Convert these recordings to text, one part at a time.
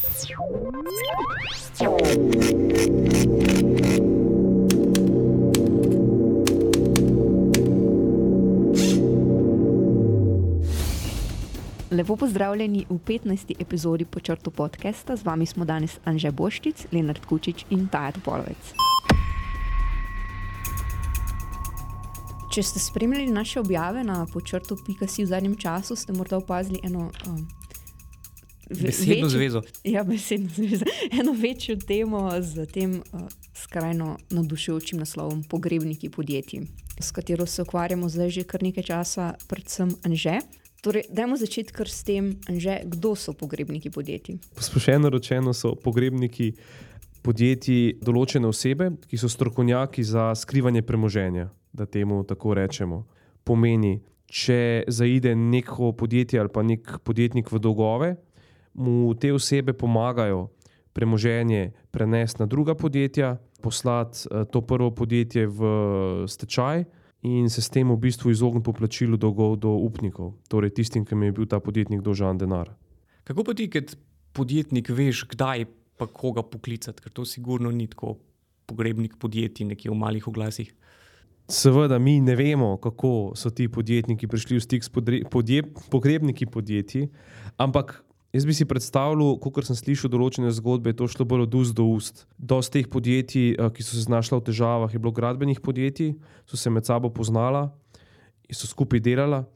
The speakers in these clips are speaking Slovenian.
Lepo pozdravljeni v 15. epizodi počrtu podcasta. Z vami smo danes Anže Boščic, Lenard Kučič in Tajat Polovec. Če ste spremljali naše objave na počrtu.si v zadnjem času, ste morda opazili eno. Um, Besedno zvezo. Ja, besedno zvezo. Eno večjo temo z tem uh, skrajno navdušujočim naslovom Pogrebniki podjetij, s katero se ukvarjamo zdaj že kar nekaj časa, predvsem Anže. Torej, dajmo začeti kar s tem, Anže, kdo so pogrebniki podjetij. Posplošeno rečeno so pogrebniki podjetij določene osebe, ki so strokovnjaki za skrivanje premoženja, da temu tako rečemo. Pomeni, če zaide neko podjetje ali pa nek podjetnik v dolgove, mu te osebe pomagajo premoženje prenesti na druga podjetja, poslati eh, to prvo podjetje v stečaj in se s tem v bistvu izogniti poplačilu dolgov do upnikov, torej tistim, ki jim je bil ta podjetnik dolžan denar. Kako pa ti, kot podjetnik, veš, kdaj pa koga poklicati, ker to sigurno ni tako pogrebnik podjetij, nekje v malih oglasih. Seveda, mi ne vemo, kako so ti podjetniki prišli v stik s podje, pogrebniki podjetij, ampak Jaz bi si predstavljal, kot sem slišal določene zgodbe, to šlo bolj od ust do ust. Dosti teh podjetij, eh, ki so se znašla v težavah, je bilo gradbenih podjetij, so se med sabo poznala in so skupaj delala.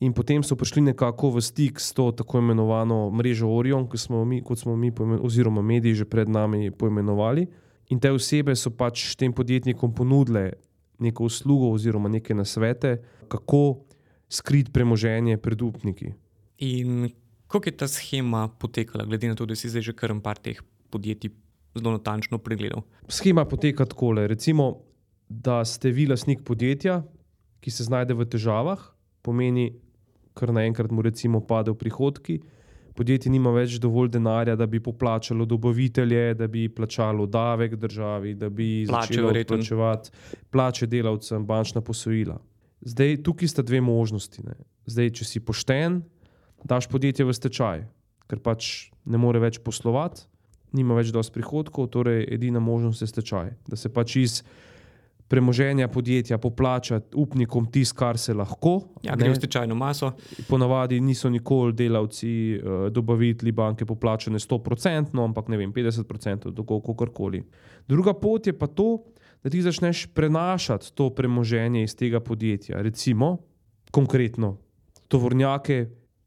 In potem so prišli nekako v stik s to tako imenovano mrežo Orion, kot smo mi, kot smo mi oziroma mediji že pred nami poimenovali. In te osebe so pač tem podjetnikom ponudile neko uslugo oziroma neke nasvete, kako skriti premoženje pred upniki. In Kako je ta schema potekala, glede na to, da si zdaj že kar nekaj teh podjetij zelo natančno pregledal? Schema poteka tako, recimo, da ste vi lasnik podjetja, ki se znajde v težavah, pomeni, kar naenkrat mu recimo padejo prihodki. Podjetje nima več dovolj denarja, da bi poplačalo dobavitelje, da bi plačalo davek državi, da bi začelo plačevati plače delavcem, bančna posojila. Zdaj, tukaj sta dve možnosti. Zdaj, če si pošten, daš podjetje v stečaj, ker pač ne more več poslovati, nima več dosti prihodkov, torej edina možnost je stečaj. Da se pač iz premoženja podjetja poplača upnikom tisto, kar se lahko. Ja, gre v stečajno maso. Ponavadi niso nikoli delavci, eh, dobavitelji banke poplačane 100%, ampak ne vem, 50%, tako kot koli. Druga pot je pa to, da ti začneš prenašati to premoženje iz tega podjetja. Recimo, konkretno, tovornjake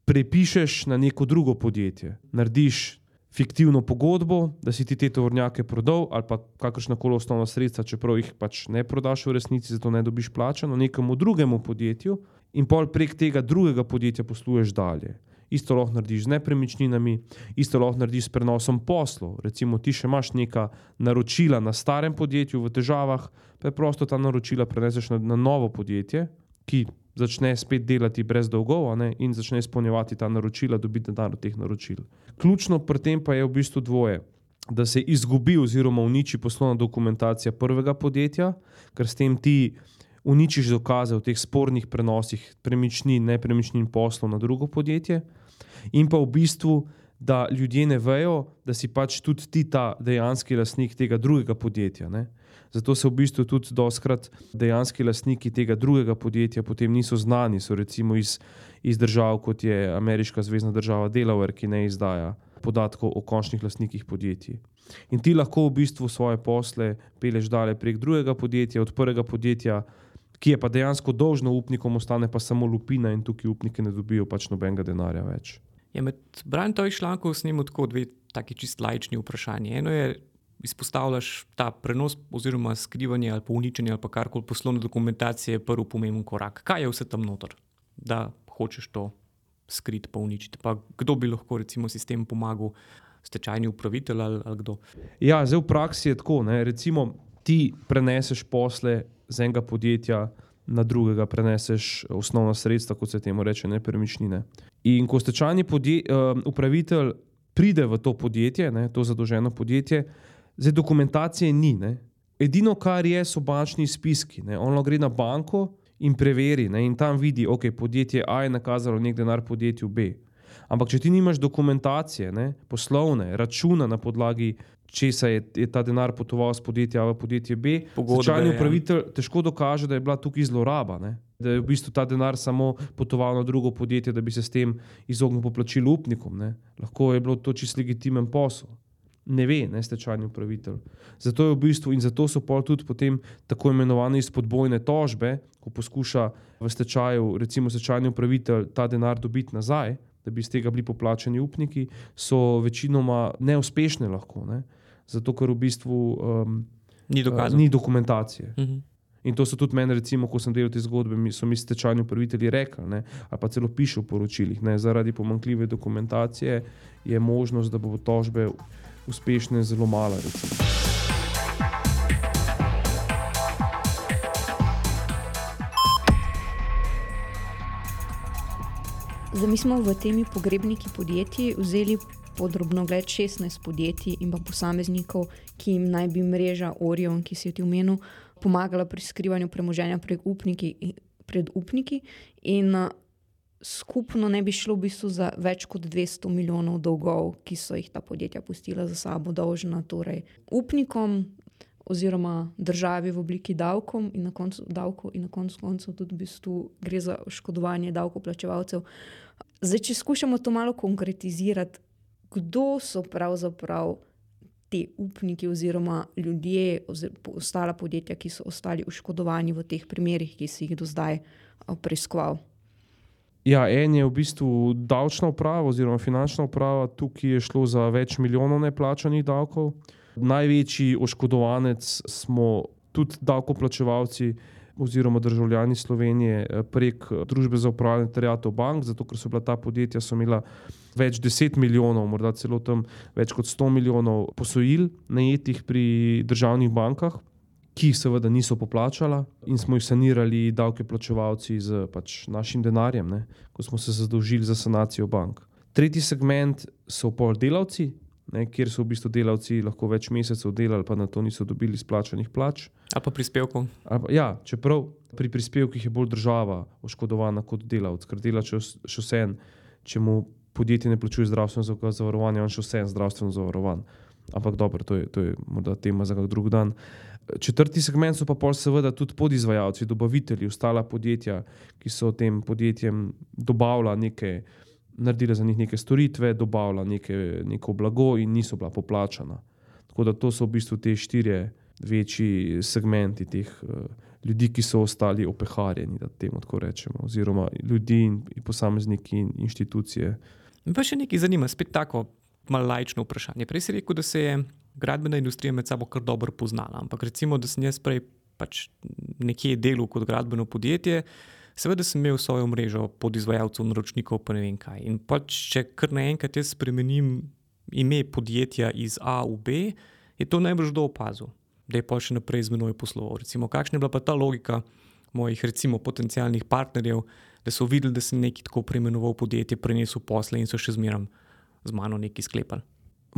prepišeš na neko drugo podjetje, narediš fiktivno pogodbo, da si ti te tovornjake prodal, ali pa kakršna koli osnovna sredstva, čeprav jih pač ne prodaš v resnici, zato ne dobiš plačano nekemu drugemu podjetju, in pol prek tega drugega podjetja posluješ dalje. Isto lahko narediš z nepremičninami, isto lahko narediš s prenosom poslov. Recimo, ti še imaš neka naročila na starem podjetju v težavah, preprosto ta naročila preneseš na, na novo podjetje, ki začne spet delati brez dolgov ne, in začne izpolnjevati ta naročila, dobiti denar od teh naročil. Ključno pri tem pa je v bistvu dvoje. Da se izgubi oziroma uniči poslovna dokumentacija prvega podjetja, ker s tem ti uničiš dokaze o teh spornih prenosih premičnin, nepremičnin poslov na drugo podjetje, in pa v bistvu, da ljudje ne vejo, da si pač tudi ti ta dejanski lastnik tega drugega podjetja. Ne. Zato se v bistvu tudi doskrat dejanski lastniki tega drugega podjetja potem niso znani. So recimo iz, iz držav, kot je ameriška zvezdna država Delaware, ki ne izdaja podatkov o končnih lastnikih podjetij. In ti lahko v bistvu svoje posle peleš dalje prek drugega podjetja, od prvega podjetja, ki je pa dejansko dolžno upnikom, ostane pa samo lupina in tukaj upniki ne dobijo pač nobenega denarja več. Ja, med branjem teh člankov snimam tako dve taki čist lajčni vprašanje. Eno je, izpostavljaš ta prenos, oziroma skrivanje ali uničenje ali karkoli poslovne dokumentacije, je prvi pomemben korak. Kaj je vse tam noter, da hočeš to skriti, pa uničiti? Pa kdo bi lahko, recimo, sistem pomagal, stečajni upravitelj ali, ali kdo? Ja, zdaj v praksi je tako. Ne? Recimo, ti preneseš posle z enega podjetja. Na drugega preneseš osnovna sredstva, kot se temu reče, nepremičnine. In ko stečajni uh, upravitelj pride v to podjetje, ne, to zadolženo podjetje, Zdaj, dokumentacije ni. Ne? Edino, kar je, so bančni spiski. Ne? On gre na banko in preveri, ne? in tam vidi, da okay, je podjetje A je nakazalo nek denar podjetju B. Ampak, če ti nimaš dokumentacije, ne, poslovne, računa na podlagi česa je, je ta denar potoval z podjetja A v podjetje B, Pogodbe, stečajni ja. upravitelj težko dokaže, da je bila tukaj zloraba. Ne. Da je v bistvu ta denar samo potoval na drugo podjetje, da bi se s tem izognil poplačilu upnikom. Ne. Lahko je bilo to čist legitimen posel. Ne ve, ne stečajni upravitelj. Zato je v bistvu in zato so pol tudi potem tako imenovane izpodbojne tožbe, ko poskuša v stečaju, recimo stečajni upravitelj, ta denar dobiti nazaj, da bi iz tega bili poplačeni upniki, so večinoma neuspešne lahko. Ne. Zato, ker v bistvu um, Ni dokazano. ni dokumentacije. Mhm. In to so tudi meni, recimo, ko sem delal te zgodbe, mi so mi stečajni upravitelji rekli, ne, ali pa celo piše v poročilih, ne, zaradi pomankljive dokumentacije je možnost, da bo tožbe uspešne zelo mala. Recimo. Zdaj, mi smo v temi pogrebniki podjetij vzeli podrobno gled 16 podjetij in pa posameznikov, ki jim naj bi mreža Orion, ki si jo ti omenil, pomagala pri skrivanju premoženja pred upniki. Pred upniki in uh, skupno ne bi šlo v bistvu za več kot 200 milijonov dolgov, ki so jih ta podjetja pustila za sabo, dolžna torej upnikom oziroma državi v obliki davkom in na koncu davkov, in na koncu koncev tudi v bistvu gre za oškodovanje davkoplačevalcev. Zdaj, če skušamo to malo konkretizirati, kdo so pravzaprav ti upniki oziroma ljudje, oziroma ostala podjetja, ki so ostali oškodovani v teh primerih, ki si jih do zdaj preiskoval. Ja, en je v bistvu davčna uprava oziroma finančna uprava, tukaj je šlo za več milijonov neplačanih davkov. Največji oškodovanec smo tudi davkoplačevalci oziroma državljani Slovenije eh, prek eh, družbe za upravljanje terjatov bank, zato ker so bila ta podjetja so imela več deset milijonov, morda celo tam več kot sto milijonov posojil najetih pri državnih bankah. Ki jih seveda niso poplačala, in smo jih sanirali, davke plačevalci, z pač našim denarjem, ne, ko smo se zadolžili za sanacijo bank. Tretji segment so pol delavci, ne, kjer so v bistvu delavci lahko več mesecev delali, pa na to niso dobili izplačanih plač. Ali pa prispevkov. Ali pa- Ja, čeprav pri prispevkih je bolj država oškodovana kot delavec, ker dela še vse če mu podjetje ne plačuje zdravstveno zavarovanje, on še vse en zdravstveno zavarovan. Ampak dobro, to je, to je morda tema za kak drug dan. Četrti segment so pa pol seveda tudi podizvajalci, dobavitelji, ostala podjetja, ki so tem podjetjem dobavila neke, naredila za njih neke storitve, dobavila neke, neko blago in niso bila poplačana. Tako da to so v bistvu te štirje večji segmenti teh uh, ljudi, ki so ostali opeharjeni, da temu tako rečemo, oziroma ljudi in, in posamezniki in inštitucije. Pa še nekaj zanima, spet tako malo lajčno vprašanje. Prej si rekel, da se je gradbena industrija med sabo kar dobro poznala, ampak recimo, da sem jaz prej pač nekje delal kot gradbeno podjetje. Seveda sem imel svojo mrežo podizvajalcev, naročnikov, pa ne vem kaj. In pač, če kar naenkrat jaz spremenim ime podjetja iz A v B, je to najbrž kdo opazil, da je pa še naprej z menoj posloval. Recimo, kakšna je bila pa ta logika mojih, recimo, potencijalnih partnerjev, da so videli, da sem nekaj tako preimenoval podjetje, prenesel posle in so še zmeraj z mano nekaj sklepali.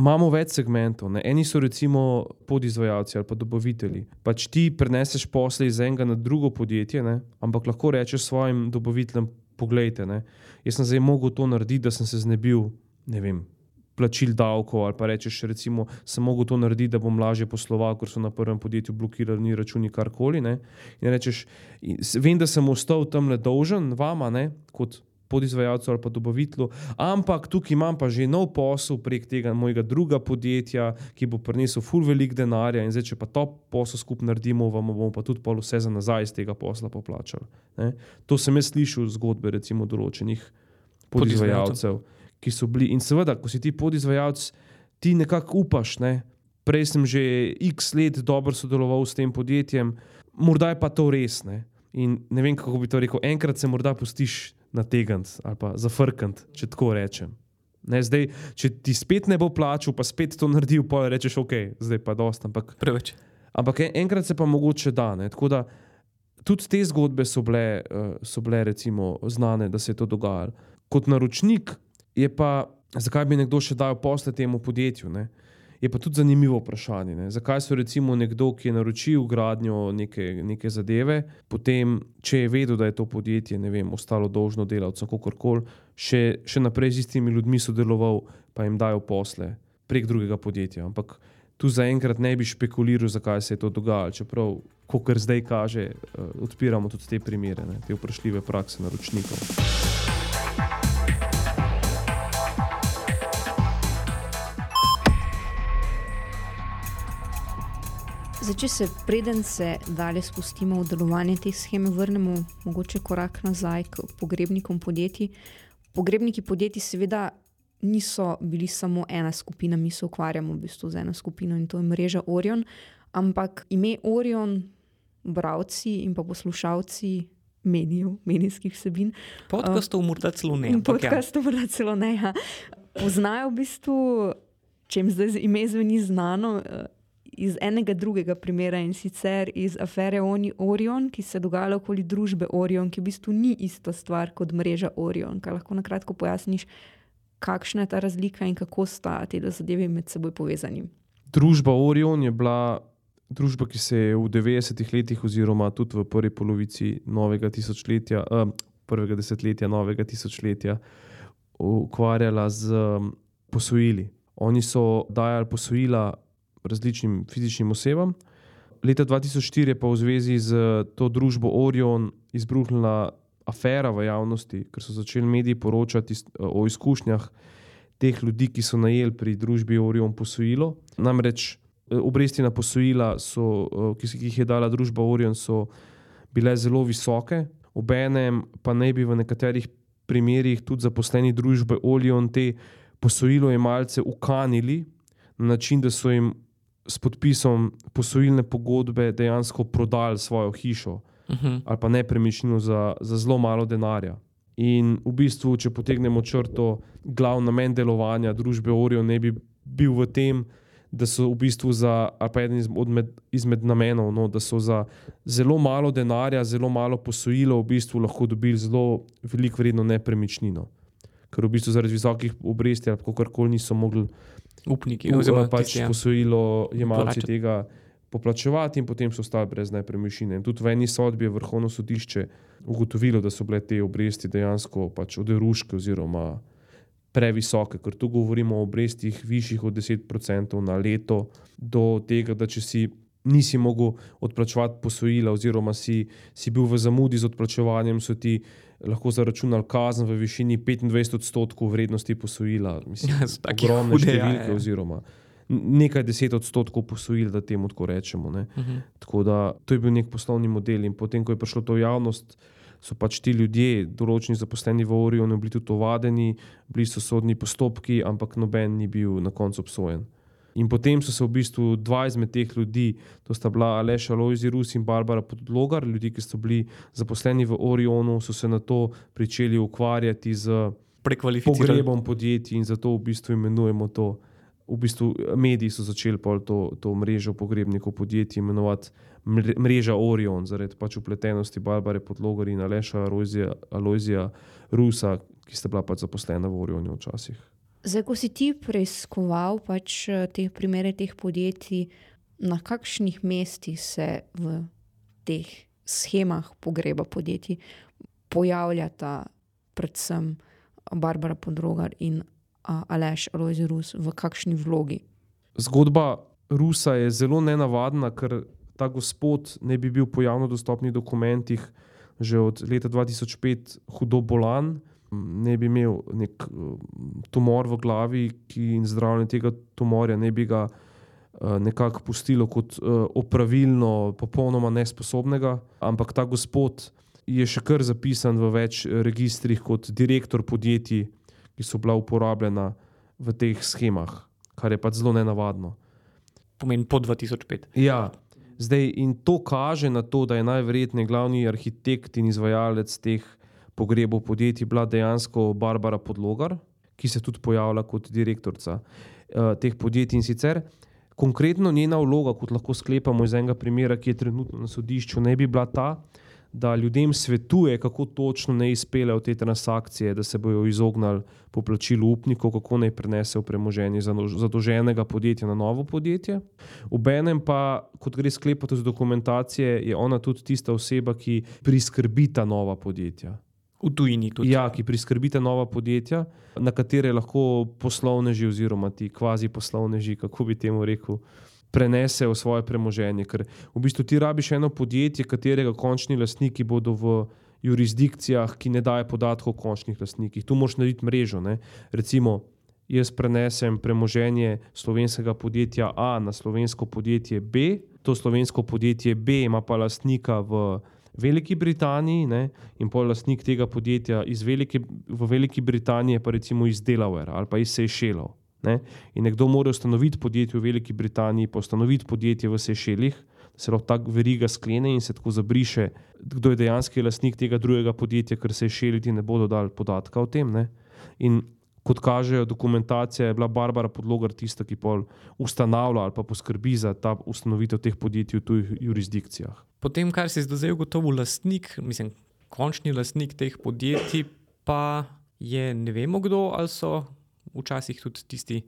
Imamo več segmentov. Ne. Eni so recimo podizvajalci ali pa dobavitelji. Pač ti preneseš posle iz enega na drugo podjetje, ne, ampak lahko rečeš svojim dobaviteljem: Poglejte, ne, jaz sem zdaj mogel to narediti, da sem se znebil ne vem, plačil davkov, ali pa rečeš, recimo, sem mogel to narediti, da bom lažje posloval, ker so na prvem podjetju blokirali računi karkoli. Ne. In rečeš, in vem, da sem ostal tam le dolžen vama, ne, kot podizvajalcu ali pa dobavitelju, ampak tukaj imam pa že nov posel prek tega mojega druga podjetja, ki bo prinesel ful velik denarja in zdaj, če pa to posel skupaj naredimo, vam bomo pa tudi pol vse za nazaj iz tega posla poplačali. Ne. To sem jaz slišal zgodbe recimo določenih podizvajalcev, ki so bili in seveda, ko si ti podizvajalec, ti nekako upaš, ne. Prej sem že x let dobro sodeloval s tem podjetjem, morda je pa to res. Ne. In ne vem, kako bi to rekel. Enkrat se morda pustiš nategant ali pa zafrkant, če tako rečem. Ne, zdaj, če ti spet ne bo plačal, pa spet to naredil, pa rečeš, ok, zdaj pa dosta. Ampak, Preveč. ampak en, enkrat se pa mogoče da. Ne, tako da tudi te zgodbe so bile, uh, so bile recimo, znane, da se je to dogajalo. Kot naročnik je pa, zakaj bi nekdo še dal posle temu podjetju? Ne? Je pa tudi zanimivo vprašanje, ne? zakaj so recimo nekdo, ki je naročil gradnjo neke, neke zadeve, potem, če je vedel, da je to podjetje, ne vem, ostalo dolžno delavcem, kako koli, še, še naprej z istimi ljudmi sodeloval, pa jim dajo posle prek drugega podjetja. Ampak tu zaenkrat ne bi špekuliral, zakaj se je to dogajalo, čeprav, kot zdaj kaže, uh, odpiramo tudi te primere, ne? te vprašljive prakse naročnikov. Zdaj, če se preden se dalje spustimo v delovanje te scheme, vrnemo mogoče korak nazaj k pogrebnikom podjetij. Pogrebniki podjetij seveda niso bili samo ena skupina, mi se ukvarjamo v bistvu z eno skupino in to je mreža Orion, ampak ime Orion, bravci in pa poslušalci medijev, medijskih vsebin. Podkastov morda celo ne. In podkastov morda celo ne. Ja. Poznajo v bistvu, če jim zdaj ime zveni znano, iz enega drugega primera in sicer iz afere Orion, ki se je dogajala okoli družbe Orion, ki v bistvu ni ista stvar kot mreža Orion. Kaj lahko na kratko pojasniš, kakšna je ta razlika in kako sta te zadeve med seboj povezani? Družba Orion je bila družba, ki se je v 90-ih letih, oziroma tudi v prvi polovici novega tisočletja, eh, prvega desetletja novega tisočletja, ukvarjala z um, posojili. Oni so dajali posojila različnim fizičnim osebam. Leta 2004 je pa v zvezi z to družbo Orion izbruhnila afera v javnosti, ker so začeli mediji poročati o izkušnjah teh ljudi, ki so najeli pri družbi Orion posojilo. Namreč e, obresti na posojila, so, e, ki jih je dala družba Orion, so bile zelo visoke, obenem pa naj bi v nekaterih primerjih tudi zaposleni družbe Orion te posojilo jemalce ukanili na način, da so jim s podpisom posojilne pogodbe dejansko prodali svojo hišo uh mhm. -huh. ali pa nepremičnino za, za zelo malo denarja. In v bistvu, če potegnemo črto, glavni namen delovanja družbe Orion ne bi bil v tem, da so v bistvu za, ali pa eden izmed, izmed namenov, no, da so za zelo malo denarja, zelo malo posojilo, v bistvu lahko dobili zelo veliko vredno nepremičnino. Ker v bistvu zaradi visokih obresti ali kako koli niso mogli upniki, oziroma pač ja. posojilo jemalci tega poplačevati, in potem so ostali brez nepremičnine. In tudi v eni sodbi je vrhovno sodišče ugotovilo, da so bile te obresti dejansko pač oderuške oziroma previsoke, ker tu govorimo o obrestih višjih od 10% na leto, do tega, da če si. Nisi mogel odplačevati posojila, oziroma si, si bil v zamudi z odplačevanjem, so ti lahko zaračunali kazen v višini 25 odstotkov vrednosti posojila. Mislim, ja, ogromne hude, številke, ja, ja. oziroma nekaj deset odstotkov posojil, da temu tako rečemo. Uh mhm. -huh. tako da, to je bil nek poslovni model. In potem, ko je prišlo to v javnost, so pač ti ljudje, določeni zaposleni v Orionu, bili tudi ovadeni, bili so sodni postopki, ampak noben ni bil na koncu obsojen. In potem so se v bistvu dva izmed teh ljudi, to sta bila Aleša Lojzi Rus in Barbara Podlogar, ljudi, ki so bili zaposleni v Orionu, so se na to začeli ukvarjati z pogrebom podjetij in zato v bistvu imenujemo to. V bistvu mediji so začeli to, to mrežo pogrebnikov podjetij imenovati mreža Orion, zaradi pač upletenosti Barbare Podlogar in Aleša Lojzija Rusa, ki sta bila pač zaposlena v Orionu včasih. Zdaj, ko si ti preiskoval pač eh, te primere teh podjetij, na kakšnih mestih se v teh schemah pogreba podjetij pojavljata predvsem Barbara Podrogar in Aleš Alojzi Rus, v kakšni vlogi? Zgodba Rusa je zelo nenavadna, ker ta gospod ne bi bil po javno dostopnih dokumentih že od leta 2005 hudo bolan ne bi imel nek uh, tumor v glavi, ki in zdravljenje tega tumorja ne bi ga uh, nekako pustilo kot uh, opravilno, popolnoma nesposobnega. Ampak ta gospod je še kar zapisan v več registrih kot direktor podjetij, ki so bila uporabljena v teh schemah, kar je pač zelo nenavadno. Pomeni po 2005. Ja. Zdaj, in to kaže na to, da je najverjetneje glavni arhitekt in izvajalec teh pogrebu podjetij bila dejansko Barbara Podlogar, ki se tudi pojavlja kot direktorica uh, teh podjetij. In sicer konkretno njena vloga, kot lahko sklepamo iz enega primera, ki je trenutno na sodišču, ne bi bila ta, da ljudem svetuje, kako točno ne izpeljejo te transakcije, da se bodo izognili poplačilu upnikov, kako naj prenesejo premoženje zadolženega podjetja na novo podjetje. Obenem pa, kot gre sklepati iz dokumentacije, je ona tudi tista oseba, ki priskrbi ta nova podjetja. V tujini tudi. Ja, ki priskrbite nova podjetja, na katere lahko poslovneži, oziroma ti kvazi poslovneži, kako bi temu rekel, prenesejo svoje premoženje. Ker v bistvu ti rabiš eno podjetje, katerega končni lastniki bodo v jurisdikcijah, ki ne dajo podatkov o končnih lastnikih. Tu moš narediti mrežo. Ne? Recimo, jaz prenesem premoženje slovenskega podjetja A na slovensko podjetje B, to slovensko podjetje B ima pa lastnika v. Veliki Britaniji ne, in pol lastnik tega podjetja Velike, v Veliki Britaniji, pa recimo iz Delaware ali pa iz Seychellov. Ne? In nekdo mora ustanoviti podjetje v Veliki Britaniji, pa ustanoviti podjetje v Sešelih, da se lahko ta veriga sklene in se tako zabriše, kdo je dejanski lastnik tega drugega podjetja, ker se Sešeliti ne bodo dali podatka o tem. Ne? In kot kažejo dokumentacije, je bila Barbara Podlogar tista, ki pol ustanavlja ali pa poskrbi za ta ustanovitev teh podjetij v tujih jurisdikcijah. Potem, kar se je zdaj ugotovil, lastnik, mislim, končni lastnik teh podjetij, pa je ne vemo kdo ali so včasih tudi tisti,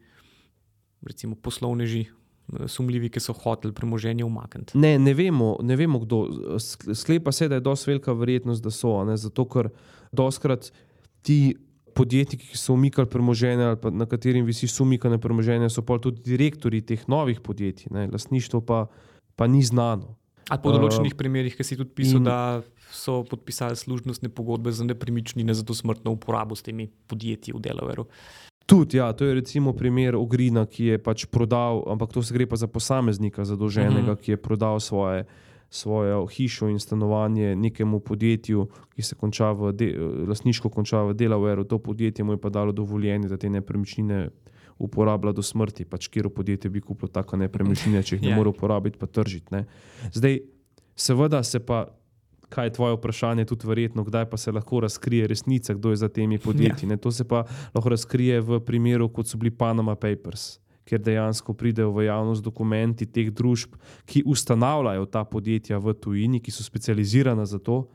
recimo, poslovneži, eh, sumljivi, ki so hoteli premoženje umakniti. Ne, ne vemo, ne vemo, kdo. Sklepa se, da je dosti velika verjetnost, da so. Ne? Zato, ker doskrat ti podjetniki, ki so umikali premoženje ali na katerem visi sumikane premoženje, so pa tudi direktori teh novih podjetij, ne? lastništvo pa, pa ni znano. Ali po določenih uh, primerih, ki si tudi pisal, in, da so podpisali služnostne pogodbe za nepremičnine, za to smrtno uporabo s temi podjetji v Delaveru. Tudi, ja, to je recimo primer Ogrina, ki je pač prodal, ampak to se gre pa za posameznika, zadolženega, uh mhm. -huh. ki je prodal svoje, svojo hišo in stanovanje nekemu podjetju, ki se konča v de, lasniško konča v Delawareu. To podjetje mu je pa dalo dovoljenje, da te nepremičnine uporablja do smrti. Pač kjer podjetje bi kupilo tako nepremičnine, če jih ne yeah. Ja. more uporabiti, pa tržiti. Ne. Zdaj, seveda se pa kaj je tvoje vprašanje, tudi verjetno, kdaj pa se lahko razkrije resnica, kdo je za temi podjetji. Ja. To se pa lahko razkrije v primeru, kot so bili Panama Papers, kjer dejansko pridejo v javnost dokumenti teh družb, ki ustanavljajo ta podjetja v tujini, ki so specializirana za to,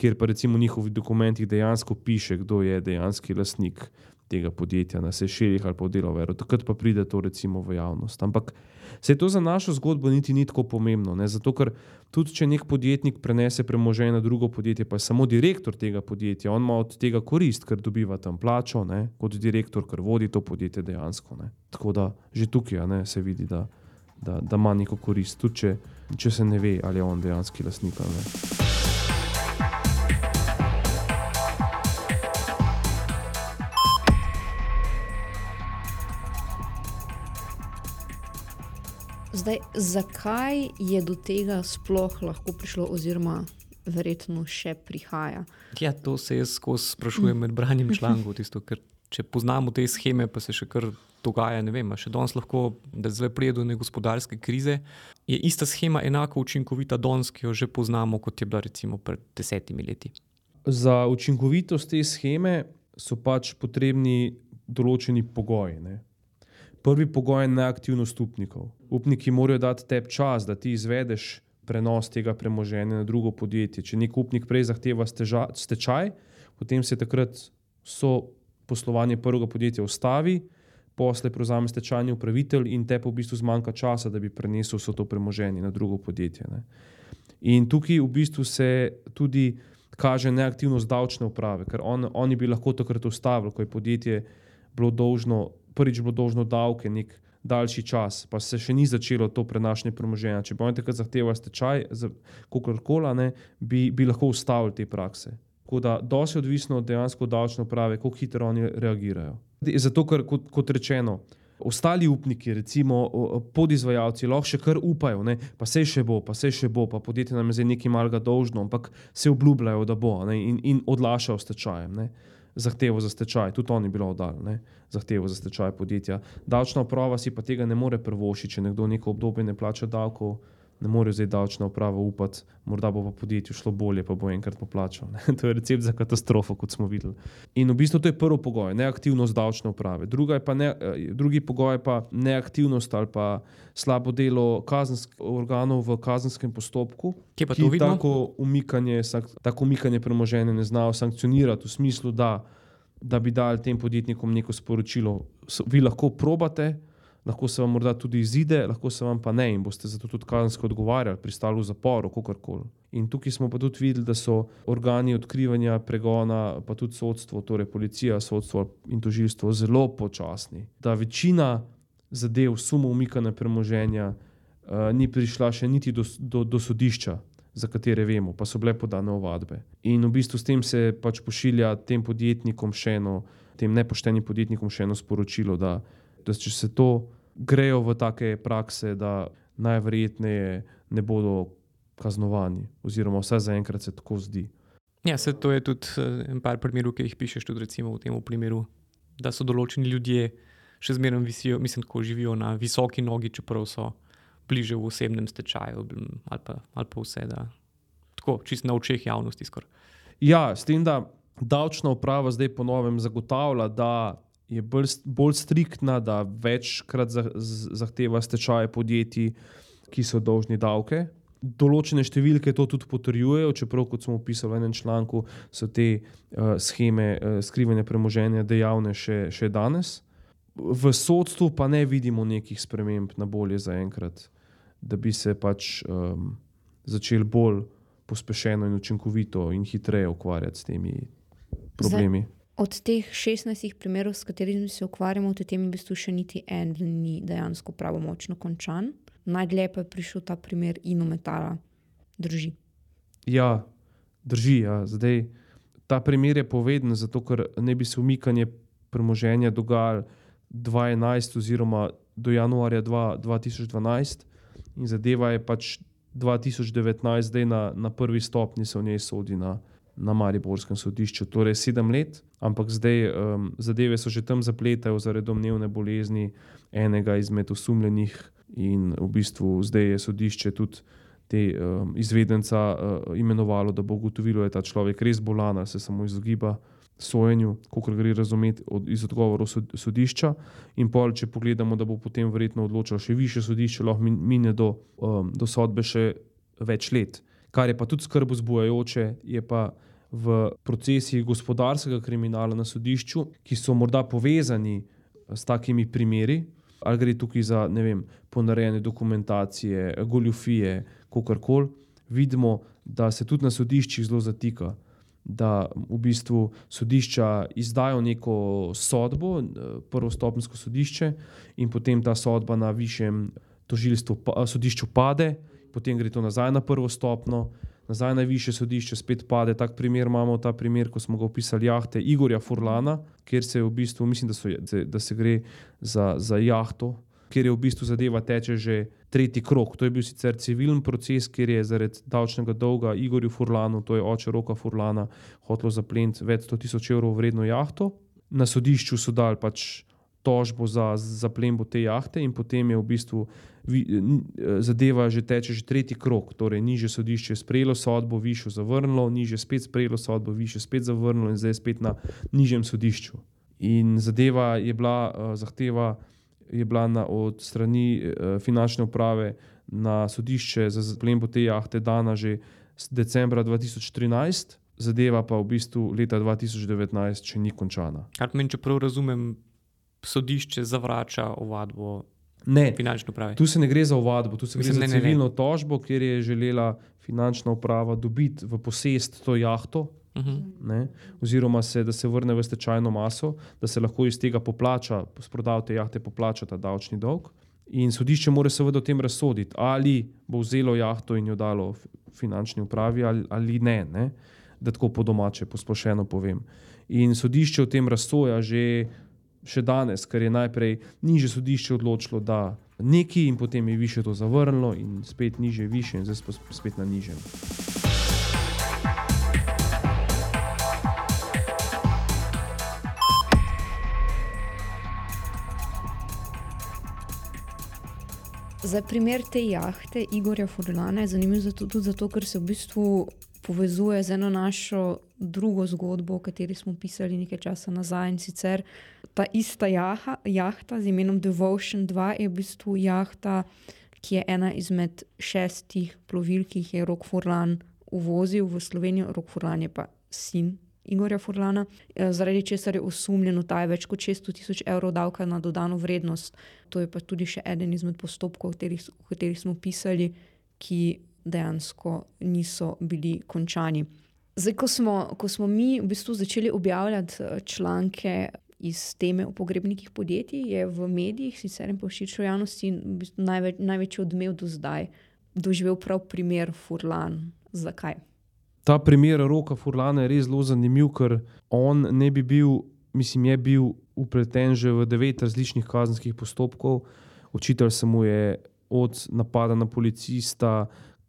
kjer pa recimo v njihovih dokumentih dejansko piše, kdo je dejanski lastnik tega podjetja na Sešeljih ali pa v Deloveru. Takrat pa pride to recimo v javnost. Ampak se to za našo zgodbo niti ni tako pomembno. Ne? Zato, ker tudi če nek podjetnik prenese premoženje na drugo podjetje, pa je samo direktor tega podjetja, on ima od tega korist, ker dobiva tam plačo, ne? kot direktor, ker vodi to podjetje dejansko. Ne? Tako da že tukaj ne, se vidi, da, da, da ima neko korist, tudi če, če se ne ve, ali je on dejanski lastnik. Zdaj, zakaj je do tega sploh lahko prišlo, oziroma verjetno še prihaja? Ja, to se jaz skozi sprašujem med branjem člankov. Tisto, če poznamo te scheme, pa se še kar dogaja. Ne vem, še danes lahko, da zdaj pride do neke gospodarske krize. Je ista schema enako učinkovita danes, ki jo že poznamo, kot je bila recimo pred desetimi leti? Za učinkovitost te scheme so pač potrebni določeni pogoji. Ne? Prvi pogoj je neaktivnost upnikov. Upniki morajo dati tebi čas, da ti izvedeš prenos tega premoženja na drugo podjetje. Če nek upnik prej zahteva steža, stečaj, potem se takrat so poslovanje prvega podjetja ustavi, posle prevzame stečajni upravitelj in te pa v bistvu zmanjka časa, da bi prenesel vso to premoženje na drugo podjetje. Ne. In tukaj v bistvu se tudi kaže neaktivnost davčne uprave, ker on, oni bi lahko takrat ustavili, ko je podjetje bilo dolžno prvič bilo dolžno davke nek daljši čas, pa se še ni začelo to prenašanje premoženja. Če oni takrat zahtevali stečaj, za kogarkoli, bi, bi lahko ustavili te prakse. Tako da, dosti odvisno od dejansko davčne uprave, kako hitro oni reagirajo. Zato, ker, kot, kot rečeno, ostali upniki, recimo podizvajalci, lahko še kar upajo, ne? pa se še bo, pa se še bo, pa podjetje nam je zdaj nekaj malega dolžno, ampak se obljubljajo, da bo ne? in, in odlašajo stečajem. Ne? Zahtevo za stečaj, tudi oni bilo oddali, zahtevo za stečaj podjetja. Davčna uprava si pa tega ne more prvošiti, če nekdo neko obdobje ne plača davkov, ne more zdaj davčna uprava upati, morda bo pa podjetju šlo bolje, pa bo enkrat poplačal. Ne? To je recept za katastrofo, kot smo videli. In v bistvu to je prvi pogoj, neaktivnost davčne uprave. Ne, eh, drugi pogoj je pa neaktivnost ali pa slabo delo organov v kazenskem postopku, ki tako umikanje, tako umikanje premoženja ne znajo sankcionirati v smislu, da, da bi dali tem podjetnikom neko sporočilo. Vi lahko probate, lahko se vam morda tudi izide, lahko se vam pa ne in boste zato tudi kazensko odgovarjali, pristali v zaporu, kakorkoli. In tukaj smo pa tudi videli, da so organi odkrivanja, pregona, pa tudi sodstvo, torej policija, sodstvo in tožilstvo zelo počasni. Da večina zadev, sumov umikanja premoženja, uh, ni prišla še niti do, do, do sodišča. Za katere vemo, pa so bile podane ovadbe. In v bistvu s tem se pač pošilja tem podjetnikom še eno, tem nepoštenim podjetnikom še eno sporočilo, da, da če se to grejo v take prakse, da najverjetneje ne bodo kaznovani, oziroma vse zaenkrat se tako zdi. Ja, se to je tudi eh, en par primerov, ki jih pišeš, tudi recimo v tem primeru, da so določeni ljudje še zmeraj visijo, mislim, ko živijo na visoki nogi, čeprav so bliže v osebnem stečaju ali pa, ali pa vse, da tako čist na očeh javnosti skoraj. Ja, s tem, da davčna uprava zdaj ponovem zagotavlja, da je bolj, bolj striktna, da večkrat zahteva stečaje podjetij, ki so dolžni davke. Določene številke to tudi potrjujejo, čeprav, kot smo opisali v enem članku, so te uh, scheme uh, skrivanja premoženja dejavne še, še danes. V sodstvu pa ne vidimo nekih sprememb na bolje zaenkrat, da bi se pač um, začeli bolj pospešeno in učinkovito in hitreje ukvarjati s temi problemi. Zdaj. Od teh 16 primerov, s katerimi se ukvarjamo, v tem v bistvu še niti en ni dejansko pravomočno končan. Najdlje pa je prišel ta primer inometala. Drži. Ja, drži. Ja. Zdaj, ta primer je poveden, zato ker ne bi se umikanje premoženja dogajalo 2011 oziroma do januarja 2012 in zadeva je pač 2019, zdaj na, na prvi stopni se v njej sodi na na Mariborskem sodišču, torej sedem let, ampak zdaj um, zadeve so že tam zapletajo zaradi domnevne bolezni enega izmed osumljenih, in v bistvu zdaj je sodišče tudi te um, izvedenca uh, imenovalo, da bo ugotovilo, da je ta človek res bolan, se samo izogiba. Sojenju, kot gre razumeti od, iz odgovorov sodišča, in pol, če pogledamo, da bo potem verjetno odločilo še više sodišče, lahko mine do, um, do sodbe še več let. Kar je pa tudi skrb vzbujajoče, je pa v procesih gospodarskega kriminala na sodišču, ki so morda povezani s takimi primeri, ali gre tukaj za vem, ponarejene dokumentacije, goljufije, kako koli, vidimo, da se tudi na sodiščih zelo zatika. Da v bistvu sodišča izdajo neko sodbo, prvostopensko sodišče, in potem ta sodba na višjem tožilstvu, sodišču pade, potem gre to nazaj na prvo stopno, nazaj na najvišje sodišče, spet pade. Tak primer imamo, ta primer, ko smo ga opisali, jahte Igorja Furlana, kjer se v bistvu, mislim, da, so, da se gre za, za jahto, kjer je v bistvu zadeva teče že tretji krok. To je bil sicer civilen proces, kjer je zaradi davčnega dolga Igorju Furlanu, to je oče roka Furlana, hotelo zapleniti več sto tisoč evrov vredno jahto. Na sodišču so dali pač tožbo za zaplembo te jahte, in potem je v bistvu vi, zadeva že teče že tretji krok. Torej, niže sodišče je sprejelo sodbo, višjo zavrnilo, niže spet sprejelo sodbo, višjo spet zavrnilo, in zdaj je spet na nižjem sodišču. In zadeva je bila, uh, zahteva je bila na, od strani uh, finančne uprave na sodišče za zaplembo te jahte dana že decembra 2013. Zadeva pa v bistvu leta 2019 še ni končana. Kar meni, če prav razumem, sodišče zavrača ovadbo finančne uprave. Tu se ne gre za ovadbo, tu se Mislim, gre za civilno tožbo, kjer je želela finančna uprava dobiti v posest to jahto. Uh mhm. -huh. ne, oziroma, se, da se vrne v stečajno maso, da se lahko iz tega poplača, s prodajo te jahte, poplača ta davčni dolg. In sodišče mora seveda o tem razsoditi, ali bo vzelo jahto in jo dalo finančni upravi, ali, ali ne, ne, da tako po domače, posplošeno povem. In sodišče o tem razsoja že še danes, ker je najprej niže sodišče odločilo, da neki in potem je više to zavrnilo, in spet niže, više, in zdaj spet na nižjem. Za primer te jahte Igorja Furlana je zanimiv zato, tudi zato, ker se v bistvu povezuje z eno našo drugo zgodbo, o kateri smo pisali nekaj časa nazaj. In sicer ta ista jaha, jahta z imenom Devotion 2 je v bistvu jahta, ki je ena izmed šestih plovil, ki jih je Rok Furlan uvozil v Slovenijo. Rok Furlan je pa sin Igorja Furlana, zaradi česar je osumljen utaje več kot 600 tisoč evrov davka na dodano vrednost. To je pa tudi še eden izmed postopkov, o katerih, o katerih smo pisali, ki dejansko niso bili končani. Zdaj, ko smo, ko smo mi v bistvu začeli objavljati članke iz teme o pogrebnikih podjetij, je v medijih, sicer in pa v širši javnosti, največ, največji odmev do zdaj doživel prav primer Furlan. Zakaj? Ta primer Roka Furlana je res zelo zanimiv, ker on ne bi bil, mislim, je bil upleten že v devet različnih kazenskih postopkov. Očitalo se mu je od napada na policista,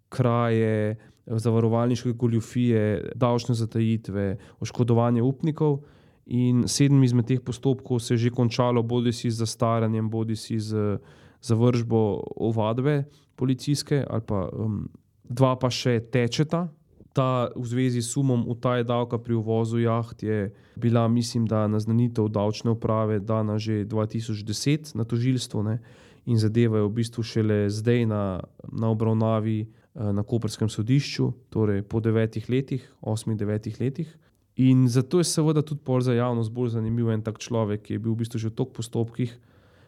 kraje, zavarovalniške goljufije, davčne zatajitve, oškodovanje upnikov. In sedem izmed teh postopkov se je že končalo, bodi si z zastaranjem, bodi si z zavržbo ovadbe policijske, ali pa um, dva pa še tečeta. Ta v zvezi s sumom utaje davka pri uvozu jaht je bila, mislim, da naznanitev davčne uprave dana že 2010 na tožilstvo ne? in zadeva je v bistvu šele zdaj na, na obravnavi na Koperskem sodišču, torej po devetih letih, osmih, devetih letih. In zato je seveda tudi za javnost bolj zanimiv en tak človek, ki je bil v bistvu že v toliko postopkih,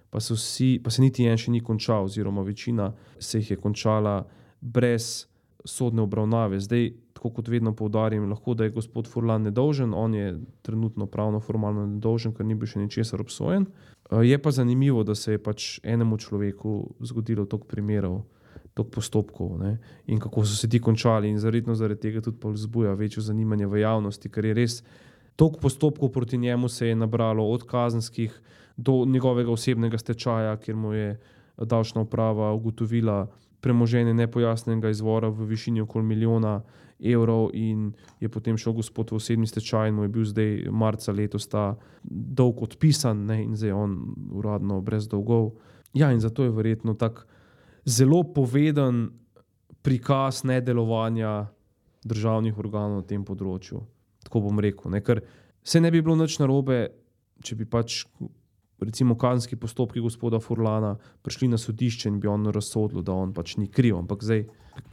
pa se, vsi, pa se niti en še ni končal, oziroma večina se jih je končala brez sodne obravnave. Zdaj, tako kot vedno poudarjam, lahko da je gospod Furlan nedolžen, on je trenutno pravno formalno nedolžen, ker ni bil še ničesar obsojen. Je pa zanimivo, da se je pač enemu človeku zgodilo toliko primerov, toliko postopkov ne? in kako so se ti končali, in zaradi, zaradi tega tudi vzbuja večjo zanimanje v javnosti, ker je res toliko postopkov proti njemu se je nabralo, od kazenskih do njegovega osebnega stečaja, kjer mu je davčna uprava ugotovila premoženje nepojasnenega izvora v višini okoli milijona evrov, in je potem šel gospod v osebni stečaj, in mu je bil zdaj marca letos ta dolg odpisan, ne, in zdaj je on uradno brez dolgov. Ja, in zato je verjetno tako zelo poveden prikaz nedelovanja državnih organov na tem področju. Tako bom rekel. Ne, ker se ne bi bilo nič narobe, če bi pač. Recimo, kazenski postopki gospoda Furlana prišli na sodišče in bi on razsodil, da on pač ni kriv. Ampak zdaj,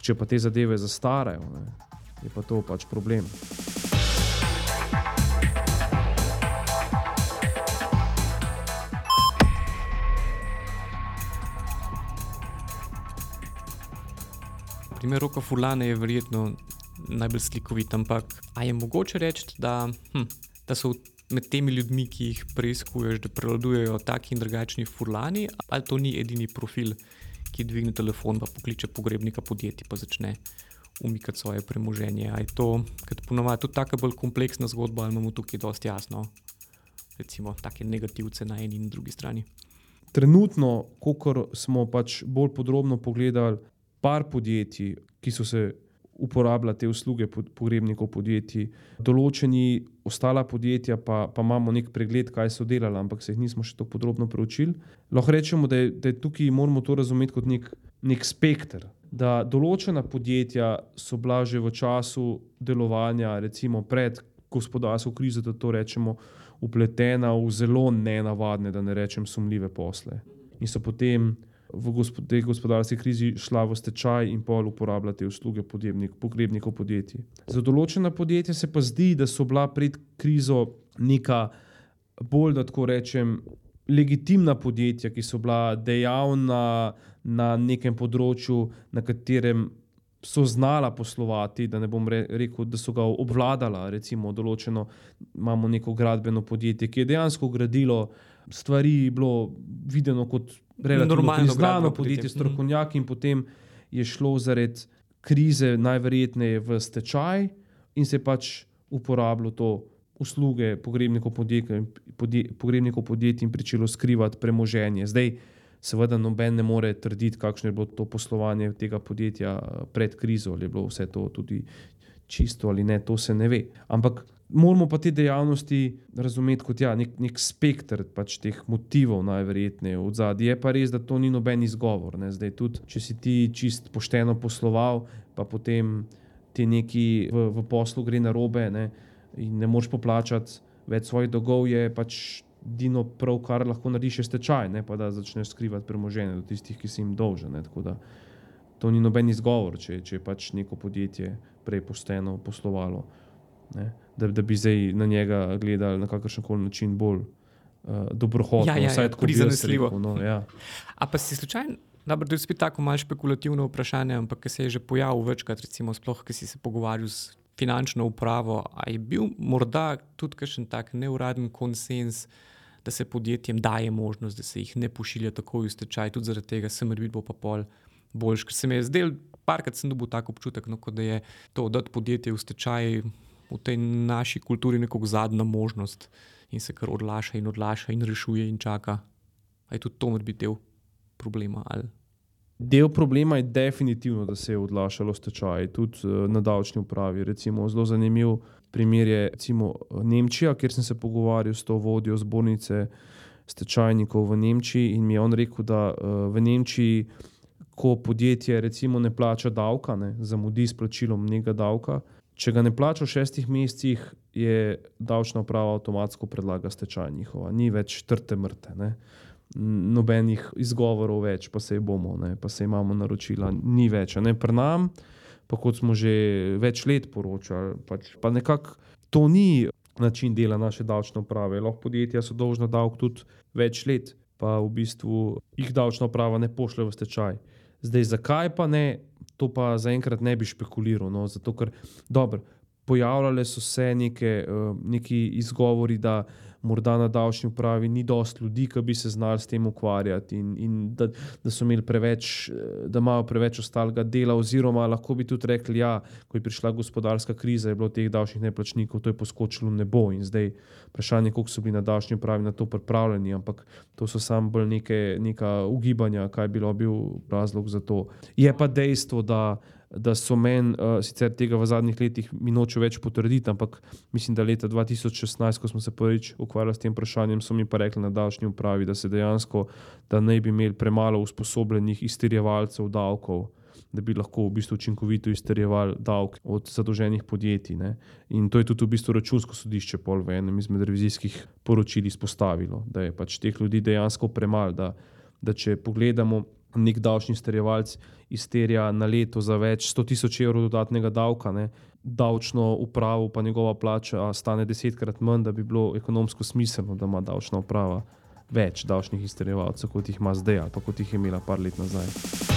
če pa te zadeve zastarajo, ne, je pa to pač problem. Primer Roka Furlana je verjetno najbolj slikovit, ampak ali je mogoče reči, da, hm, da so med temi ljudmi, ki jih preiskuješ, da prevladujejo taki in drugačni furlani, ali to ni edini profil, ki dvigne telefon, pa pokliče pogrebnika podjetja, pa začne umikati svoje premoženje. Ali je to, kot ponovadi, tudi tako bolj kompleksna zgodba, ali imamo tukaj dosti jasno, recimo, take negativce na eni in drugi strani. Trenutno, ko smo pač bolj podrobno pogledali par podjetij, ki so se uporabljala te usluge pogrebnikov podjetij, določeni ostala podjetja pa, pa imamo nek pregled, kaj so delali, ampak se jih nismo še tako podrobno preučili. Lahko rečemo, da je, da je tukaj moramo to razumeti kot nek, nek spekter. Da določena podjetja so bila že v času delovanja, recimo pred gospodarsko krizo, da to rečemo, upletena v zelo nenavadne, da ne rečem, sumljive posle. In so potem v tej gospodarski krizi šla v stečaj in pol uporabljati usluge pogrebnikov podjetij. Za določena podjetja se pa zdi, da so bila pred krizo neka bolj, da tako rečem, legitimna podjetja, ki so bila dejavna na nekem področju, na katerem so znala poslovati, da ne bom rekel, da so ga obvladala. Recimo, določeno imamo neko gradbeno podjetje, ki je dejansko gradilo stvari, bilo videno kot relativno znano podjetje, strokovnjak, in potem je šlo zaradi krize najverjetneje v stečaj in se pač uporabljalo to usluge pogrebnikov podjetij, podje, pogrebnikov podjetij in pričelo skrivati premoženje. Zdaj, seveda, noben ne more trditi, kakšno je bilo to poslovanje tega podjetja pred krizo, ali je bilo vse to tudi čisto ali ne, to se ne ve. Ampak moramo pa te dejavnosti razumeti kot ja, nek, nek spektr pač teh motivov, najverjetneje od zadaj. Je pa res, da to ni noben izgovor. Ne. Zdaj, tudi če si ti čist pošteno posloval, pa potem ti neki v, v poslu gre na robe ne, in ne moreš poplačati več svojih dolgov, je pač. Dino prav, kar lahko narediš, je stečaj, ne pa da začneš skrivati premoženje do tistih, ki si jim dolžen. To ni noben izgovor, če, če je pač neko podjetje prej pošteno poslovalo ne, da, da bi zdaj na njega gledali na kakršen koli način bolj uh, dobrohotno. Ja, ja, ja, prizanesljivo. No, ja. A pa si slučajno, da je spet tako malce špekulativno vprašanje, ampak ki se je že pojavil večkrat, recimo, sploh, ki si se pogovarjal s finančno upravo. A je bil morda tudi kakšen tak neuraden konsens? Da se podjetjem daje možnost, da se jih ne pošilja tako v stečaj, tudi zaradi tega se da bo pa pol boljš. Ker se mi je zdel, parkrat sem dobil tako občutek, no, da je to, da podjetje v stečaj v tej naši kulturi nekako zadnja možnost in se kar odlaša in odlaša in rešuje in čaka. Je tudi to morda del problema? Ali? Del problema je definitivno, da se je odlašalo stečaj, tudi uh, na davčni upravi. Recimo, zelo zanimiv primer je recimo, Nemčija, kjer sem se pogovarjal s to vodjo zbornice stečajnikov v Nemčiji in mi je on rekel, da uh, v Nemčiji, ko podjetje recimo, ne plača davka, ne, zamudi s plačilom nekega davka, Če ga ne plača v šestih mesecih, je davčna uprava avtomatsko predlaga stečaj njihova, ni več trte mrte. Ne? Nobenih izgovorov več, pa se bomo, ne? pa se imamo naročila, ni več. Ne pri nam, pa kot smo že več let poročali, pač, pa nekako to ni način dela naše davčne uprave. Lahko podjetja so dolžna davek tudi več let, pa v bistvu jih davčna uprava ne pošle v stečaj. Zdaj, zakaj pa ne? to pa zaenkrat ne bi špekuliral. No, zato, ker dobro, pojavljale so se neke, uh, neki izgovori, da morda na davčni upravi ni dosti ljudi, ki bi se znali s tem ukvarjati, in, in da, da so imeli preveč, eh, da imajo preveč ostalega dela, oziroma lahko bi tudi rekli, da ja, ko je prišla gospodarska kriza, je bilo teh davčnih neplačnikov, to je poskočilo nebo in zdaj vprašanje, koliko so bili na davčni upravi na to pripravljeni, ampak to so samo bolj neke, neka ugibanja, kaj bi bil razlog za to. Je pa dejstvo, da da so meni, uh, sicer tega v zadnjih letih mi noče več potrditi, ampak mislim, da leta 2016, ko smo se prvič ukvarjali s tem vprašanjem, so mi pa rekli na davčni upravi, da se dejansko, da ne bi imeli premalo usposobljenih izterjevalcev davkov. Da bi lahko v bistvu učinkovito izterjevali davek od zadolženih podjetij. Ne? In to je tudi v bistvu računsko sodišče, pol v enem izmed revizijskih poročil izpostavilo, da je pač teh ljudi dejansko premalo. Da, da če pogledamo, nek davčni izterjevalec izterja na leto za več 100 tisoč evrov dodatnega davka, ne, davčno upravo pa njegova plača stane desetkrat manj, da bi bilo ekonomsko smiselno, da ima davčna uprava več davčnih izterjevalcev, kot jih ima zdaj ali kot jih je imela par let nazaj.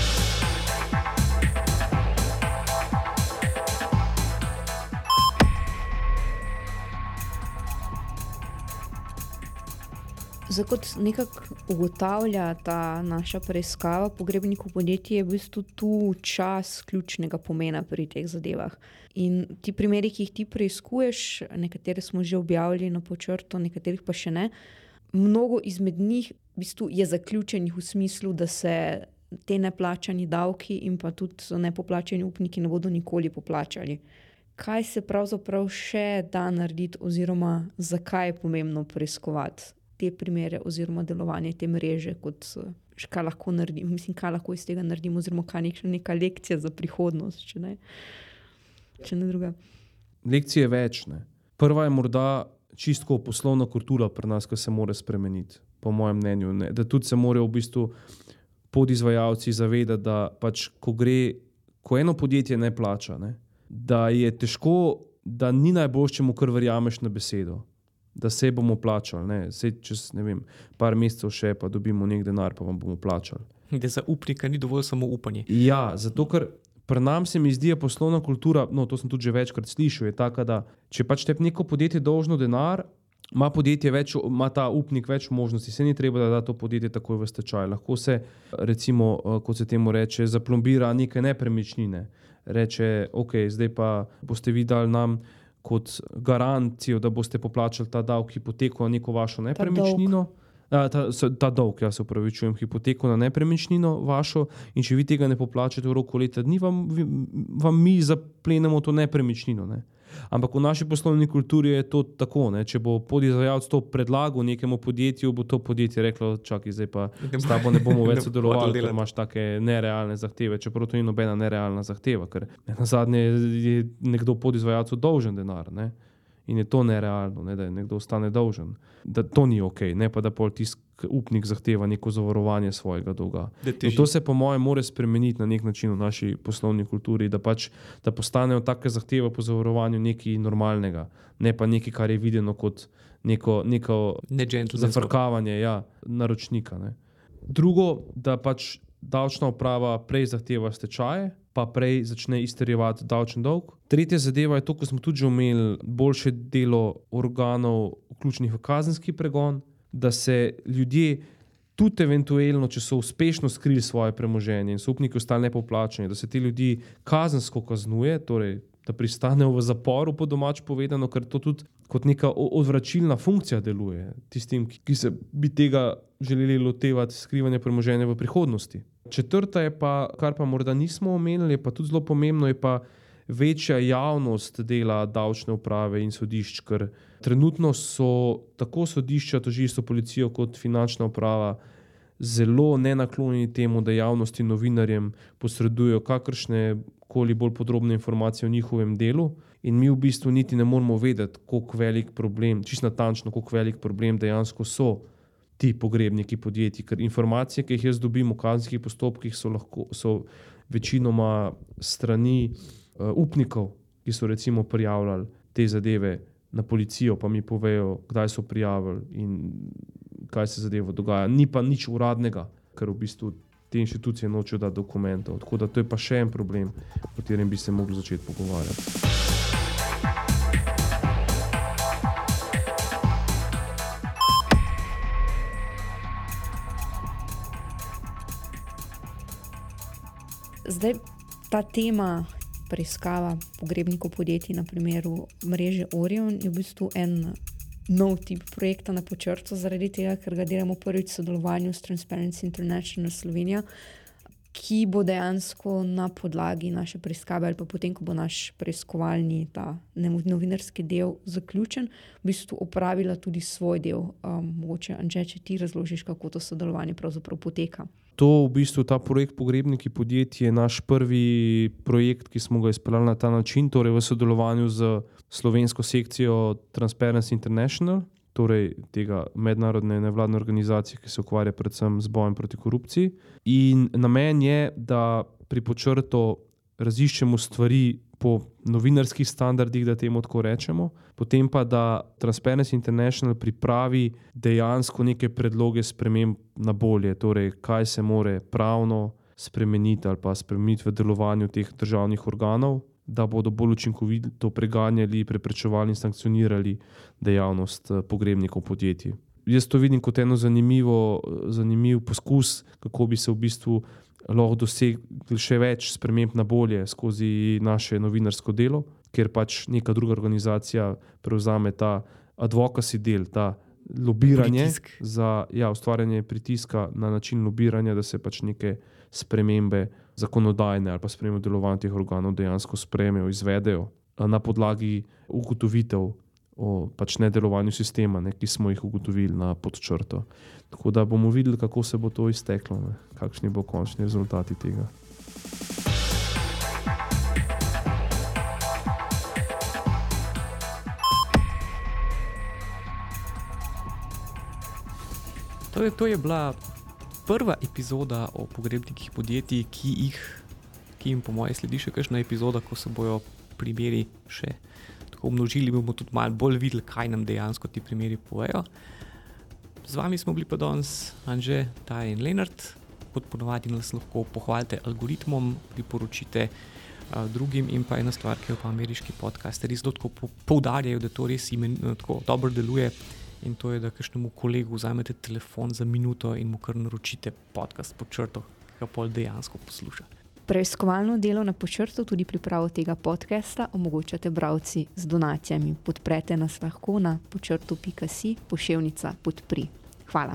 Zdaj, kot nekako ugotavlja ta naša preiskava pogrebnikov podjetij, je v bistvu tu čas ključnega pomena pri teh zadevah. In ti primeri, ki jih ti preiskuješ, nekatere smo že objavili na počrto, nekaterih pa še ne. Mnogo izmed njih v bistvu je zaključenih v smislu, da se te neplačani davki in pa tudi nepoplačeni upniki ne bodo nikoli poplačali. Kaj se pravzaprav še da narediti, oziroma zakaj je pomembno preiskovati te primere oziroma delovanje te mreže, kot kaj lahko naredimo, mislim, kaj lahko iz tega naredimo, oziroma kaj je neka lekcija za prihodnost, če ne, če ne druga. Lekcije je več. Ne. Prva je morda čisto poslovna kultura pri nas, ki se mora spremeniti, po mojem mnenju. Ne. Da tudi se morajo v bistvu podizvajalci zavedati, da pač, ko gre, ko eno podjetje ne plača, ne, da je težko, da ni najboljše, če mu kar verjameš na besedo da se bomo plačali. Ne, se čez ne vem, par mesecev še, pa dobimo nekaj denar, pa vam bomo plačali. Da za upnika ni dovolj samo upanje. Ja, zato ker pri nas se mi zdi, da je poslovna kultura, no, to sem tudi že večkrat slišal, je taka, da če pač te neko podjetje dolžno denar. Ma podjetje več, ima ta upnik več možnosti, se ni treba, da da to podjetje takoj v stečaj. Lahko se, recimo, eh, kot se temu reče, zaplombira neke nepremičnine. Reče, ok, zdaj pa boste videli nam kot garancijo, da boste poplačali ta davek, ki poteka na neko vašo nepremičnino. Ta, se- ta dolg, jaz se upravičujem, hipoteko na nepremičnino vašo, in če vi tega ne poplačate v roku leta dni, vam, vam mi zaplenemo to nepremičnino. Ne? Ampak v naši poslovni kulturi je to tako. Ne? Če bo podizvajalec to predlagal nekemu podjetju, bo to podjetje reklo: Čakaj, zdaj pa s tabo ne bomo več sodelovali, ker delati." imaš take nerealne zahteve. Čeprav to ni nobena nerealna zahteva, ker na zadnje je nekdo podizvajalcu dolžen denar. Ne? In je to nerealno, ne, da je nekdo ostane dolžen. Da to ni ok, ne pa da pol tisk upnik zahteva neko zavarovanje svojega dolga. In to se, po mojem, mora spremeniti na nek način v naši poslovni kulturi, da pač da postanejo take zahteve po zavarovanju nekaj normalnega, ne pa nekaj, kar je videno kot neko, neko Ne zafrkavanje ja, naročnika. Ne. Drugo, da pač davčna uprava prej zahteva stečaje, pa prej začne izterjevati davčni dolg. Tretja zadeva je to, kar smo tudi omenili, boljše delo organov, vključenih v kazenski pregon, da se ljudje. Tudi, eventualno, če so uspešno skrili svoje premoženje in so upniki ostali nepoplačeni, da se te ljudi kazensko kaznuje, torej da pristanejo v zaporu, po domač povedano, ker to tudi kot neka odvračilna funkcija deluje tistim, ki- se bi tega želeli lotevati skrivanja premoženja v prihodnosti. Četrta je pa, kar pa morda nismo omenili, pa tudi zelo pomembno, je pa večja javnost dela davčne uprave in sodišč, ker trenutno so tako sodišča, tožilstvo, policijo kot finančna uprava zelo nenaklonjeni temu, da javnosti novinarjem posredujejo kakršne koli bolj podrobne informacije o njihovem delu. In mi v bistvu niti ne moramo vedeti, kako velik problem, čisto natančno, kako velik problem dejansko so ti pogrebniki podjetij. Ker informacije, ki jih jaz dobim v kazenskih postopkih, so, lahko, so večinoma strani uh, upnikov, ki so recimo prijavljali te zadeve na policijo, pa mi povejo, kdaj so prijavili in kaj se zadeva dogaja. Ni pa nič uradnega, ker v bistvu te inštitucije nočejo dati dokumentov. Tako da to je pa še en problem, o katerem bi se mogli začeti pogovarjati. Zdaj ta tema preiskava pogrebnikov podjetij na primeru mreže Orion je v bistvu en nov tip projekta na počrtu, zaradi tega, ker ga delamo prvič v sodelovanju s Transparency International Slovenija, ki bo dejansko na podlagi naše preiskave ali pa potem, ko bo naš preiskovalni ta novinarski del zaključen, v bistvu opravila tudi svoj del. Um, mogoče, Anže, če ti razložiš, kako to sodelovanje pravzaprav poteka. To v bistvu ta projekt Pogrebniki podjetij je naš prvi projekt, ki smo ga izpeljali na ta način, torej v sodelovanju z slovensko sekcijo Transparency International, torej tega mednarodne nevladne organizacije, ki se ukvarja predvsem z bojem proti korupciji. In namen je, da pri počrtu raziščemo stvari po novinarskih standardih, da temu tako rečemo, potem pa da Transparency International pripravi dejansko neke predloge sprememb na bolje, torej kaj se more pravno spremeniti ali pa spremeniti v delovanju teh državnih organov, da bodo bolj učinkovito preganjali, preprečevali in sankcionirali dejavnost eh, pogrebnikov podjetij. Jaz to vidim kot eno zanimivo, zanimiv poskus, kako bi se v bistvu lahko dosegli še več sprememb na bolje skozi naše novinarsko delo, ker pač neka druga organizacija prevzame ta advocacy del, ta lobiranje Pritisk. za ja, ustvarjanje pritiska na način lobiranja, da se pač neke spremembe zakonodajne ali pa spremembe delovanja teh organov dejansko sprejmejo, izvedejo a na podlagi ugotovitev o pač nedelovanju sistema, ne, ki smo jih ugotovili na podčrto. Tako da bomo videli, kako se bo to izteklo, ne, kakšni bo končni rezultati tega. To je, to je bila prva epizoda o pogrebnikih podjetij, ki, jih, ki jim, po mojem, sledi še kakšna epizoda, ko se bojo primeri še tako množili, bomo tudi malo bolj videli, kaj nam dejansko ti primeri povejo. Z vami smo bili pa danes Anže, Taj in Lenart. Kot ponovadi nas lahko pohvalite algoritmom, priporočite uh, drugim in pa ena stvar, ki jo pa ameriški podcasteri zelo tako po- poudarjajo, da to res imen, tako dobro deluje. In to je, da kakšnemu kolegu vzamete telefon za minuto in mu kar naročite podcast pod črto, ki ga pol dejansko posluša. Preiskovalno delo na počrtu, tudi pripravo tega podcasta, omogočate bralci z donacijami. Podprete nas lahko na počrtu.si, pošiljka podpri. Hvala.